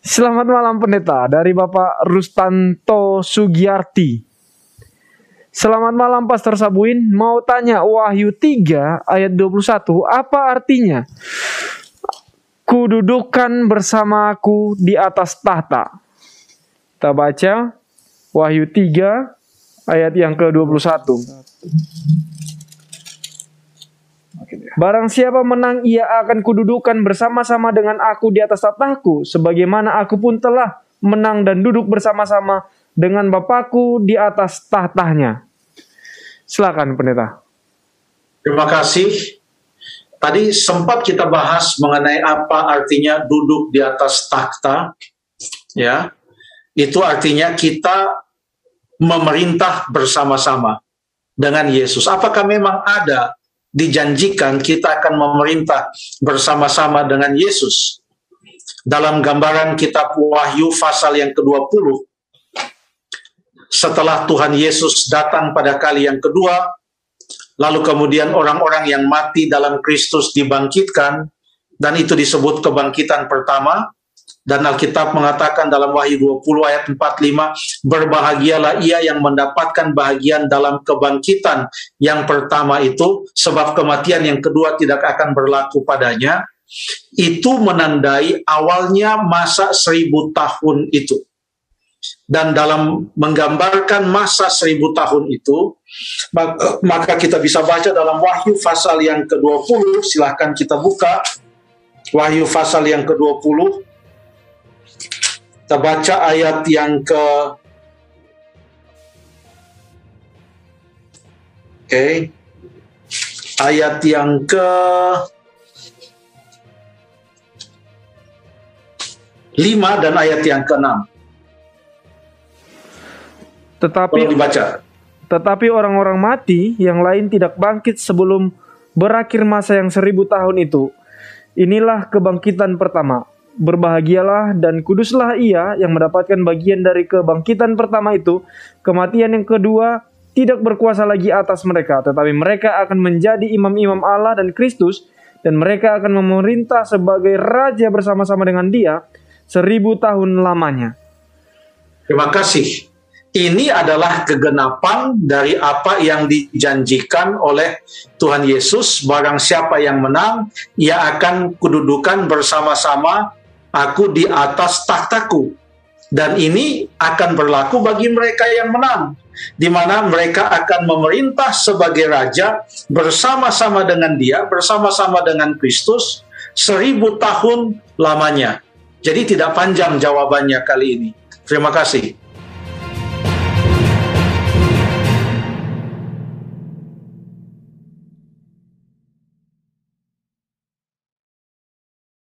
Selamat malam pendeta dari Bapak Rustanto Sugiyarti. Selamat malam Pastor Sabuin, mau tanya Wahyu 3 ayat 21 apa artinya? Kududukan bersamaku di atas tahta. Kita baca Wahyu 3 ayat yang ke-21. Barang siapa menang, ia akan kududukan bersama-sama dengan aku di atas tahtaku, sebagaimana aku pun telah menang dan duduk bersama-sama dengan Bapakku di atas tahtanya. Silakan pendeta. Terima kasih. Tadi sempat kita bahas mengenai apa artinya duduk di atas takhta. Ya. Itu artinya kita memerintah bersama-sama dengan Yesus. Apakah memang ada dijanjikan kita akan memerintah bersama-sama dengan Yesus. Dalam gambaran kitab Wahyu pasal yang ke-20, setelah Tuhan Yesus datang pada kali yang kedua, lalu kemudian orang-orang yang mati dalam Kristus dibangkitkan, dan itu disebut kebangkitan pertama, dan Alkitab mengatakan dalam Wahyu 20 ayat 45, berbahagialah ia yang mendapatkan bahagian dalam kebangkitan yang pertama itu, sebab kematian yang kedua tidak akan berlaku padanya. Itu menandai awalnya masa seribu tahun itu. Dan dalam menggambarkan masa seribu tahun itu, maka kita bisa baca dalam Wahyu pasal yang ke-20, silahkan kita buka. Wahyu pasal yang ke-20, kita baca ayat yang ke Oke. Okay. Ayat yang ke lima dan ayat yang ke enam. Tetapi dibaca. Tetapi orang-orang mati yang lain tidak bangkit sebelum berakhir masa yang seribu tahun itu. Inilah kebangkitan pertama berbahagialah dan kuduslah ia yang mendapatkan bagian dari kebangkitan pertama itu. Kematian yang kedua tidak berkuasa lagi atas mereka, tetapi mereka akan menjadi imam-imam Allah dan Kristus, dan mereka akan memerintah sebagai raja bersama-sama dengan dia seribu tahun lamanya. Terima kasih. Ini adalah kegenapan dari apa yang dijanjikan oleh Tuhan Yesus. Barang siapa yang menang, ia akan kedudukan bersama-sama aku di atas takhtaku. Dan ini akan berlaku bagi mereka yang menang, di mana mereka akan memerintah sebagai raja bersama-sama dengan dia, bersama-sama dengan Kristus, seribu tahun lamanya. Jadi tidak panjang jawabannya kali ini. Terima kasih.